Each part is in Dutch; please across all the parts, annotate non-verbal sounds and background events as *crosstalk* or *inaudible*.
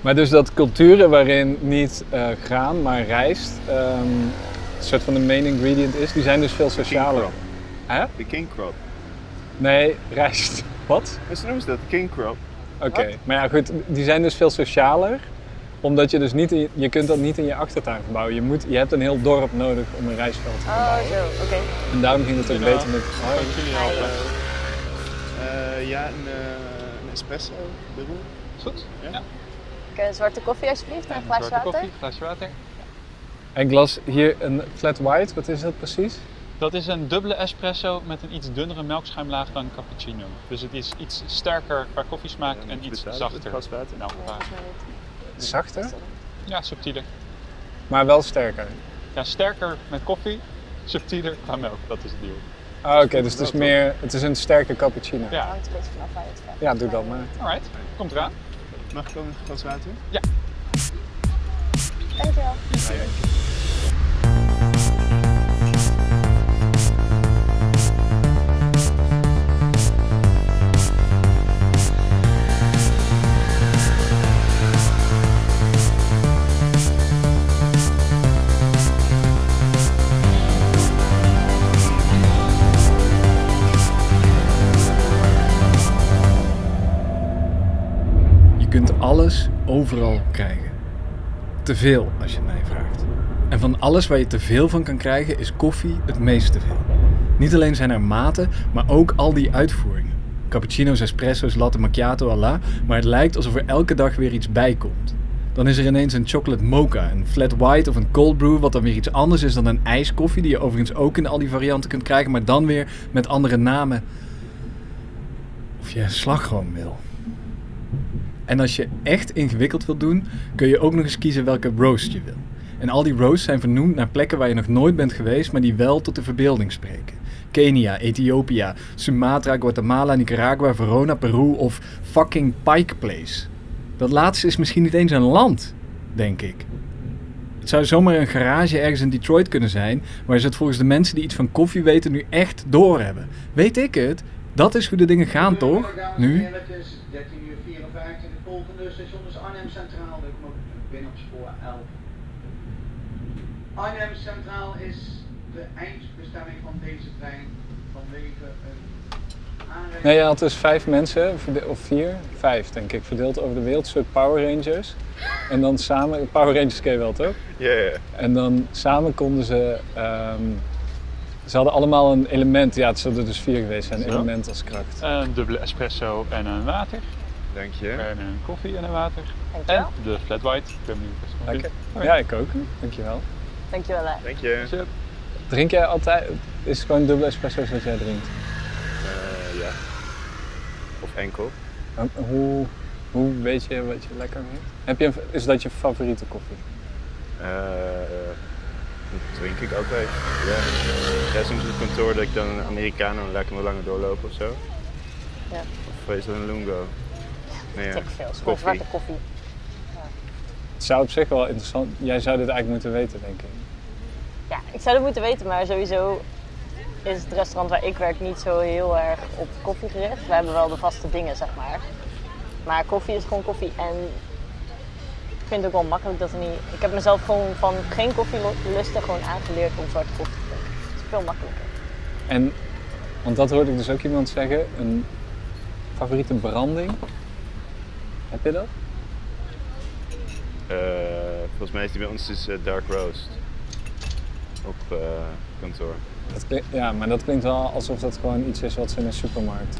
Maar dus dat culturen waarin niet eh, graan, maar rijst ehm, een soort van de main ingredient is, die zijn dus veel socialer. crop. Hè? De king crop. Nee, rijst. Wat? Zo noemen ze dat, de king crop. Oké, maar ja goed, die zijn dus veel socialer. Omdat je dus niet, in, je kunt dat niet in je achtertuin verbouwen. Je, moet, je hebt een heel dorp nodig om een rijstveld te Oh, verbouwen. zo, oké. En daarom ging het ook beter met... Kan ik jullie helpen? Eh, ja, een, eh, een espresso dubbel. Goed? Ja. Een zwarte koffie alsjeblieft en een glas zwarte water. koffie, glaasje water. En glas hier een flat white, wat is dat precies? Dat is een dubbele espresso met een iets dunnere melkschuimlaag dan cappuccino. Dus het is iets sterker qua koffiesmaak Ja, en iets zachter. glas water? Nou, Ja. Zachter, Ja, subtieler. maar wel sterker. Ja, sterker met koffie, subtieler qua melk. Dat is het deal. Ah, Oké, dus het is meer, het is een sterke cappuccino. Het Ja, hangt een beetje vanaf waar je het vraagt. Ja, doe dat maar. alright. Komt eraan. Mag ik dan een glas water? Dankjewel. Je kunt alles overal krijgen. Te veel, als je het mij vraagt. En van alles waar je te veel van kan krijgen, is koffie het meest te veel. Niet alleen zijn er maten, maar ook al die uitvoeringen. Cappuccino's, espresso's, latte macchiato, Allah. Maar het lijkt alsof er elke dag weer iets bij komt. Dan is er ineens een chocolate mocha, een flat white of een cold brew, wat dan weer iets anders is dan een ijskoffie, die je overigens ook in al die varianten kunt krijgen, maar dan weer met andere namen. Of je slagroom wil. En als je echt ingewikkeld wilt doen, kun je ook nog eens kiezen welke roast je wil. En al die roasts zijn vernoemd naar plekken waar je nog nooit bent geweest, maar die wel tot de verbeelding spreken. Kenia, Ethiopië, Sumatra, Guatemala, Nicaragua, Verona, Peru of fucking Pike Place. Dat laatste is misschien niet eens een land, denk ik. Het zou zomaar een garage ergens in Detroit kunnen zijn, waar ze het volgens de mensen die iets van koffie weten nu echt doorhebben. Weet ik het? Dat is hoe de dingen gaan, toch? Nu? Het is 13 uur 54. Het volgende station is Arnhem Centraal. Ik moet binnen op spoor 11. Arnhem Centraal is de eindbestemming van deze trein vanwege een aanrijding. Nee, je had dus vijf mensen, of vier, vijf denk ik, verdeeld over de wereld, soort Power Rangers. En dan samen, Power Rangers ken je wel toch? Ja, ja. En dan samen konden ze, ehm, ze hadden allemaal een element, ja het zullen er dus vier geweest zijn, Zo. element als kracht. Een dubbele espresso en een water. Dank je. En een koffie en een water. En de flat white. Ik ben benieuwd vindt. Ja, ik ook. Dankjewel. Dankjewel. hè. Dank je. Drink jij altijd, is het gewoon dubbele espresso's wat jij drinkt? Eh, ja. Of enkel. En Hoe, hoe weet je wat je lekker vindt? Heb je een, is dat je favoriete koffie? Eh, dat drink ik altijd. Ja. ja, soms op het kantoor dat ik dan een Americano en laat ik hem wat langer doorlopen of zo. Ja. Of is dat een lungo? Nee, ja. Tik veel. Koffie. zwarte koffie. Het zou op zich wel interessant, jij zou dit eigenlijk moeten weten denk ik. Ja, ik zou het moeten weten, maar sowieso is het restaurant waar ik werk niet zo heel erg op koffie gericht. We hebben wel de vaste dingen, zeg maar. Maar koffie is gewoon koffie. En ik vind het ook wel makkelijk dat er niet... Ik heb mezelf gewoon van geen koffie lusten gewoon aangeleerd om zwarte koffie te drinken. Het is veel makkelijker. En, want dat hoorde ik dus ook iemand zeggen, een favoriete branding. Heb je dat? Eh, volgens mij is die bij ons dus Dark Roast. Op eh, kantoor. dat ja, maar dat klinkt wel alsof dat gewoon iets is wat ze in een supermarkt.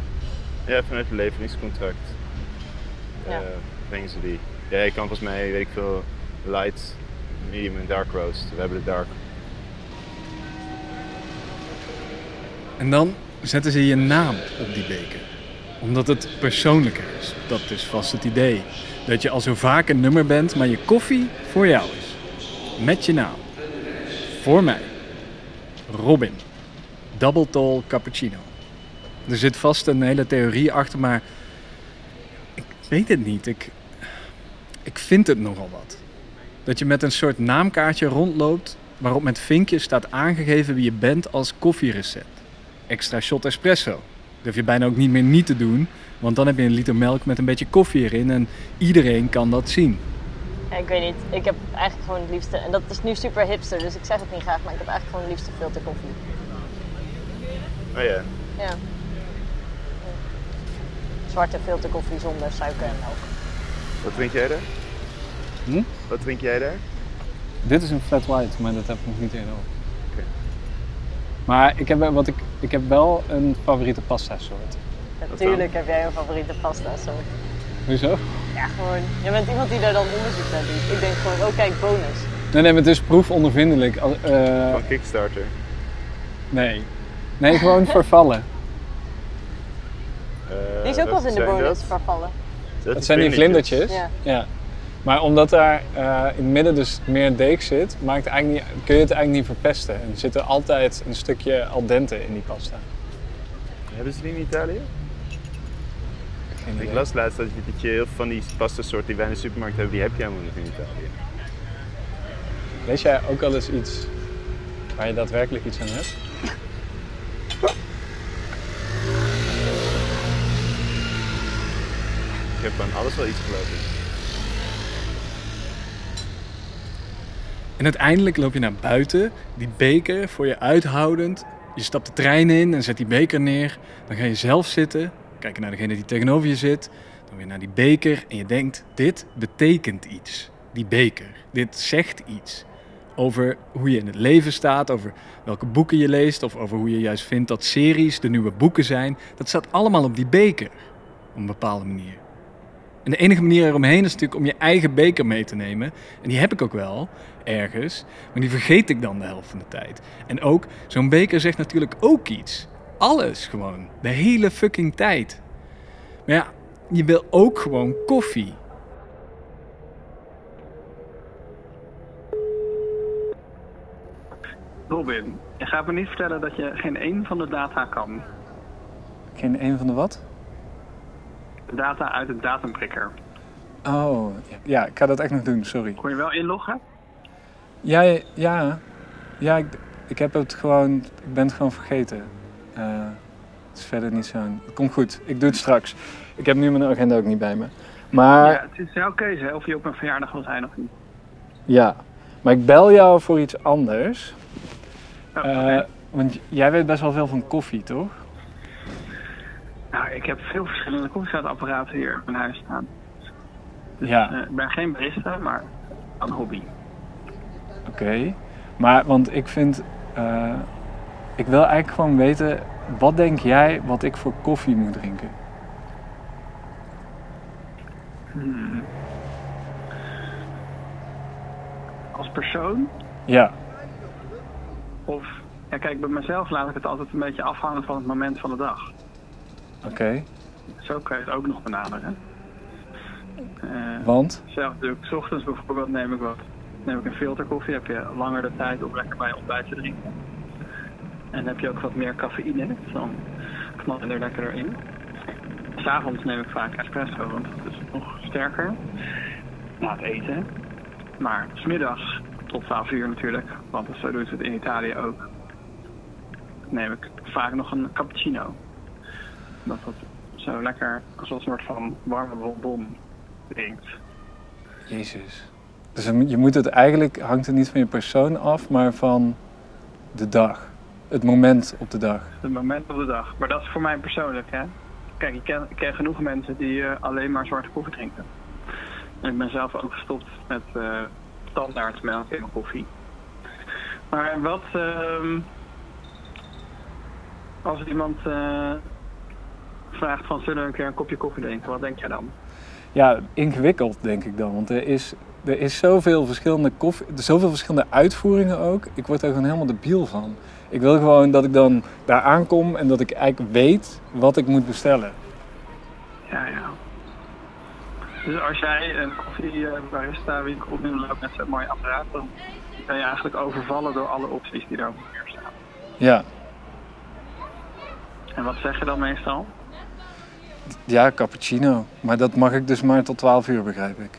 Ja, vanuit het leveringscontract Ja. brengen ze die. Ja, je kan volgens mij, weet ik veel, light, medium en dark roast. We hebben de dark. En dan zetten ze je naam op die beker. Omdat het persoonlijker is. Dat is vast het idee. Dat je al zo vaak een nummer bent, maar je koffie voor jou is. Met je naam. Voor mij. Robin. Double tall cappuccino. Er zit vast een hele theorie achter, maar ik weet het niet. Ik, ik vind het nogal wat. Dat je met een soort naamkaartje rondloopt waarop met vinkjes staat aangegeven wie je bent als koffierecept. Extra shot espresso. Dat hoef je bijna ook niet meer niet te doen. Want dan heb je een liter melk met een beetje koffie erin. En iedereen kan dat zien. Ja, ik weet niet. Ik heb eigenlijk gewoon het liefste. En dat is nu super hipster, dus ik zeg het niet graag, maar ik heb eigenlijk gewoon het liefste filter koffie. Oh ja. Ja. Zwarte filterkoffie zonder suiker en melk. Wat drink jij daar? Hm? Wat drink jij daar? Dit is een flat white, maar dat heb ik nog niet eerder op. Oké. Maar ik heb, wel- wat ik, ik heb wel een favoriete pasta soort. Natuurlijk heb jij een favoriete pasta soort. Hoezo? Ja, gewoon. Je bent iemand die daar dan onderzoek naar doet. Ik denk gewoon, oh kijk, bonus. Nee, nee, maar het is proefondervindelijk. Eh, Van Kickstarter. nee. Nee, gewoon vervallen. Eh, Die is ook wel eens in de bonus dat? vervallen. Dat zijn die vlindertjes. Ja. Ja. Maar omdat daar eh, in het midden dus meer deeg zit, maakt het eigenlijk niet, kun je het eigenlijk niet verpesten. En er zit er altijd een stukje al dente in die pasta. Hebben ze die in Italië? Geen Ik las laatst dat je, dat je heel veel van die pasta soorten die wij in de supermarkt hebben, die heb je helemaal niet in Italië. Lees jij ook al eens iets waar je daadwerkelijk iets aan hebt? Ik heb aan alles wel iets geloof ik. En uiteindelijk loop je naar buiten, die beker voor je uithoudend. Je stapt de trein in en zet die beker neer. Dan ga je zelf zitten, kijken naar degene die tegenover je zit. Dan weer naar die beker en je denkt, dit betekent iets. Die beker, dit zegt iets. Over hoe je in het leven staat, over welke boeken je leest... of over hoe je juist vindt dat series de nieuwe boeken zijn. Dat staat allemaal op die beker, op een bepaalde manier. En de enige manier eromheen is natuurlijk om je eigen beker mee te nemen. En die heb ik ook wel, ergens. Maar die vergeet ik dan de helft van de tijd. En ook, zo'n beker zegt natuurlijk ook iets. Alles gewoon. De hele fucking tijd. Maar ja, je wil ook gewoon koffie. Robin, je gaat me niet vertellen dat je geen één van de data kan. Geen een van de wat? Data uit het datumprikker. Oh, ja, ik ga dat echt nog doen, sorry. Kon je wel inloggen? Ja, ja. Ja, ik, ik heb het gewoon... Ik ben het gewoon vergeten. Eh, het is verder niet zo... Het komt goed. Ik doe het straks. Ik heb nu mijn agenda ook niet bij me. Maar... Ja, het is jouw keuze hè, of je op mijn verjaardag wil zijn of niet. Ja, maar ik bel jou voor iets anders. Oh, Eh. Want jij weet best wel veel van koffie, toch? Nou, ik heb veel verschillende koffiezetapparaten hier in mijn huis staan. Ja, Eh, ik ben geen barista, maar een hobby. oké. Maar, want ik vind... eh, ik wil eigenlijk gewoon weten... Wat denk jij wat ik voor koffie moet drinken? Hmm. Als persoon Ja, of... Ja, kijk, bij mezelf laat ik het altijd een beetje afhangen van het moment van de dag. Oké. Zo kan je het ook nog benaderen. Eh, Want? Zelf doe ik 's ochtends bijvoorbeeld neem ik wat. Neem ik een filterkoffie, heb je langer de tijd om lekker bij ontbijt te drinken. En heb je ook wat meer cafeïne, dus dan knal je er lekker in. S'avonds neem ik vaak espresso, want dat is nog sterker na het eten. Maar smiddags tot 12 uur natuurlijk, want zo doen ze het in Italië ook. Neem ik vaak nog een cappuccino. Dat dat zo lekker als een soort van warme bonbon drinkt. Jezus. Dus je moet het eigenlijk... Hangt het niet van je persoon af, maar van de dag. Het moment op de dag. Het moment op de dag. Maar dat is voor mij persoonlijk, hè. Kijk, ik ken, ik ken genoeg mensen die eh, alleen maar zwarte koffie drinken. En ik ben zelf ook gestopt met eh standaardmelk in mijn koffie. Maar wat... ehm, als iemand eh, vraagt van zullen we een keer een kopje koffie drinken, wat denk jij dan? Ja, ingewikkeld denk ik dan. Want er is, er is zoveel verschillende koffie, zoveel verschillende uitvoeringen ook. Ik word er gewoon helemaal debiel van. Ik wil gewoon dat ik dan daar aankom en dat ik eigenlijk weet wat ik moet bestellen. Ja, ja. Dus als jij een koffiebarista winkel binnenloopt met zo'n mooi apparaat, dan ben je eigenlijk overvallen door alle opties die daar op staan. Ja, En wat zeg je dan meestal? Ja, cappuccino. Maar dat mag ik dus maar tot 12 uur, begrijp ik.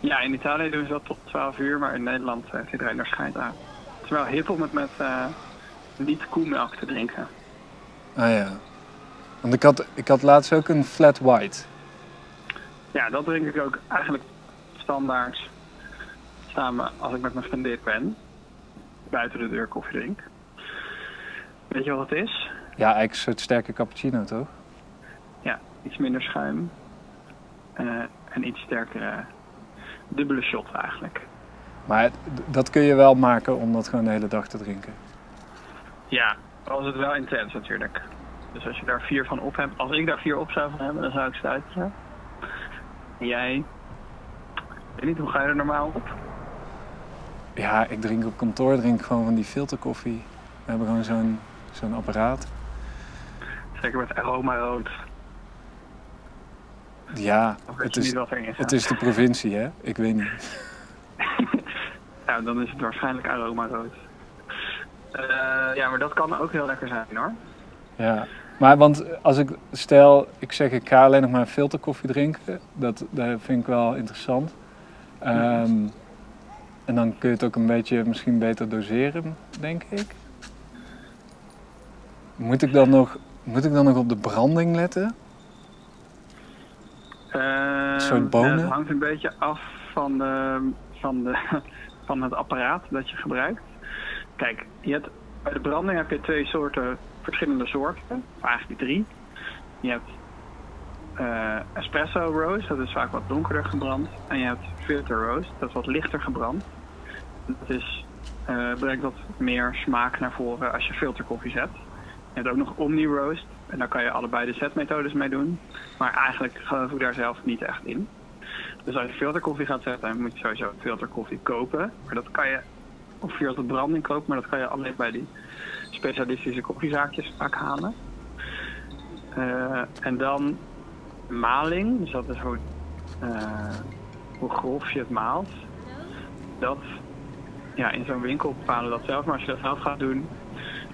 Ja, in Italië doen ze dat tot 12 uur, maar in Nederland heeft iedereen er schijt aan. Het is wel hip om het met eh, niet koemelk te drinken. Ah ja. Want ik had, ik had laatst ook een flat white. Ja, dat drink ik ook eigenlijk standaard samen als ik met mijn vriendin ben. Buiten de deur koffie drink. Weet je wat het is? Ja, eigenlijk een soort sterke cappuccino, toch? Ja, iets minder schuim. eh, en iets sterkere dubbele shot eigenlijk. Maar dat kun je wel maken om dat gewoon de hele dag te drinken. Ja, als het wel intens natuurlijk. Dus als je daar vier van op hebt, als ik daar vier op zou van hebben, dan zou ik stuiteren. En jij, ik weet niet, hoe ga je er normaal op? Ja, ik drink op kantoor drink ik gewoon van die filterkoffie. We hebben gewoon zo'n zo'n apparaat. Zeker met aroma rood. Ja, het is, het is de provincie, hè? Ik weet niet. *laughs* Nou, dan is het waarschijnlijk aroma rood. Eh, ja, maar dat kan ook heel lekker zijn hoor. Ja, maar want als ik stel, ik zeg ik ga alleen nog maar filterkoffie drinken, dat, dat vind ik wel interessant. Ehm, en dan kun je het ook een beetje misschien beter doseren, denk ik. Moet ik dan nog, moet ik dan nog op de branding letten? Eh, soort bonen? Het hangt een beetje af van, de, van, de, *laughs* van het apparaat dat je gebruikt. Kijk, je hebt, bij de branding heb je twee soorten, verschillende soorten. Eigenlijk drie. Je hebt eh, espresso roast, dat is vaak wat donkerder gebrand. En je hebt filter roast, dat is wat lichter gebrand. Dat is, eh, brengt wat meer smaak naar voren als je filterkoffie zet. Je hebt ook nog omni roast. En daar kan je allebei de zetmethodes mee doen. Maar eigenlijk geloof ik daar zelf niet echt in. Dus als je filterkoffie gaat zetten, moet je sowieso filterkoffie kopen. Maar dat kan je, of via de branding kopen, maar dat kan je alleen bij die specialistische koffiezaakjes vaak halen. Eh, en dan maling, dus dat is hoe, eh, hoe grof je het maalt. Dat, ja, in zo'n winkel bepalen dat zelf. Maar als je dat zelf gaat doen,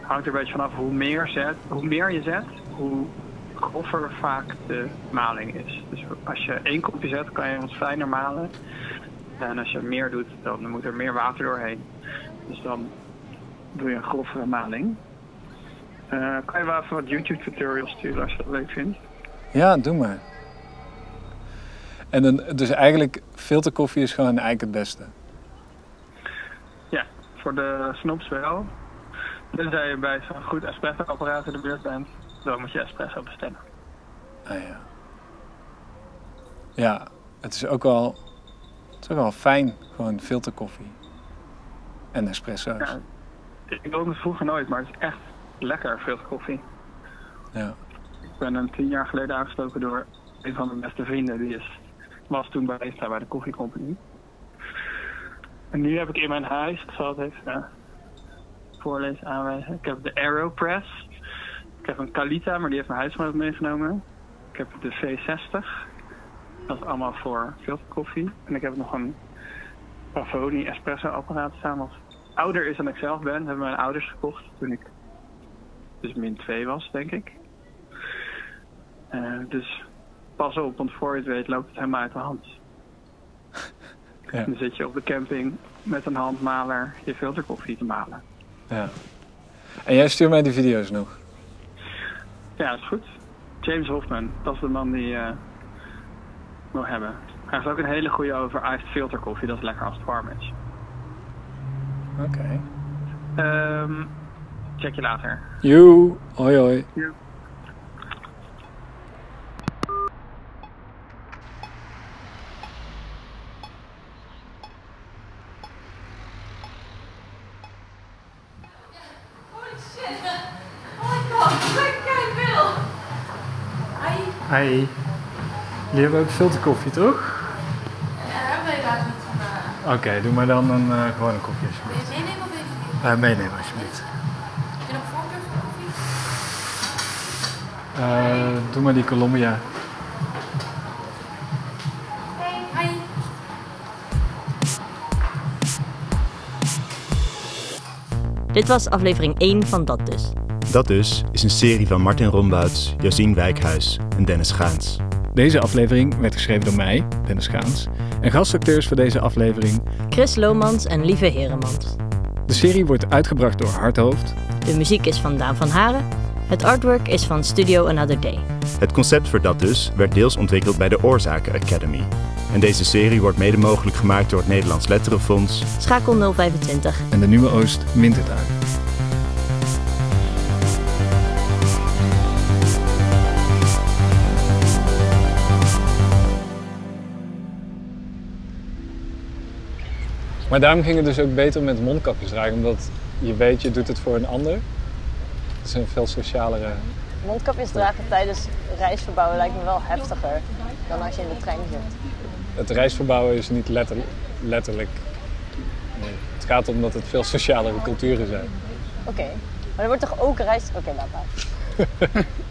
hangt er een beetje vanaf hoe meer, zet, hoe meer je zet, hoe groffer vaak de maling is. Dus als je één kopje zet, kan je wat fijner malen. En als je meer doet, dan moet er meer water doorheen. Dus dan doe je een grovere maling. Eh, kan je wel even wat YouTube tutorials sturen als je dat leuk vindt. Ja, doe maar. En dan, dus eigenlijk, filterkoffie is gewoon eigenlijk het beste. Ja, voor de snops wel. Tenzij je bij zo'n goed espresso-apparaat in de buurt bent, dan moet je espresso bestellen. Ah ja. Ja, het is ook wel, het is ook wel fijn, gewoon filterkoffie. En espresso's. Ja, ik wilde het vroeger nooit, maar het is echt lekker, veel koffie. Ja. Ik ben een tien jaar geleden aangestoken door een van mijn beste vrienden. Die is, was toen barista bij de Coffee Company. En nu heb ik in mijn huis, ik zal het even voorlezen, aanwijzen. Ik heb de Aeropress. Ik heb een Kalita, maar die heeft mijn huisgenoot meegenomen. Ik heb de V60. Dat is allemaal voor filterkoffie. En ik heb nog een Pavoni espresso apparaat staan. Wat ouder is dan ik zelf ben. Hebben mijn ouders gekocht toen ik dus min 2 was, denk ik. Eh, dus pas op, want voor je het weet loopt het helemaal uit de hand. *laughs* Ja. Dan zit je op de camping met een handmaler je filterkoffie te malen. ja. En jij stuurt mij die video's nog? Ja, dat is goed. James Hofman, dat is de man die eh wil hebben. Hij heeft ook een hele goede over iced filterkoffie. Dat is lekker als het warm is. Oké. Ehm, check je later. Joe, hoi hoi. Holy shit! Oh my god, lekker veel! Jullie hebben ook filterkoffie, toch? Ja, ben je daar niet van? eh, Oké, doe maar dan een eh, gewone koffie Wil alsjeblieft. je meenemen of wil je niet? Eh, meenemen alsjeblieft. Heb je nog voorkeur voor koffie? Eh, doe maar die Colombia. Dit was aflevering 1 van Dat Dus. Dat dus is een serie van Martin Rombouts, Josien Wijkhuis en Dennis Gaans. Deze aflevering werd geschreven door mij, Dennis Gaans. En gastacteurs voor deze aflevering. Chris Lomans en Lieve Heremans. De serie wordt uitgebracht door Hardhoofd. De muziek is van Daan van Haren. Het artwork is van Studio Another Day. Het concept voor dat dus werd deels ontwikkeld bij de Oorzaken Academy. En deze serie wordt mede mogelijk gemaakt door het Nederlands Letterenfonds. Schakel 025. En de Nieuwe Oost Wintertuin. Maar daarom ging het dus ook beter met mondkapjes dragen, omdat je weet, je doet het voor een ander. Het is een veel socialere... Mondkapjes dragen tijdens reisverbouwen lijkt me wel heftiger dan als je in de trein zit. Het reisverbouwen is niet letter, letterlijk... Nee. Het gaat om dat het veel socialere culturen zijn. Oké, maar er wordt toch ook reis... Oké, laat maar. *laughs*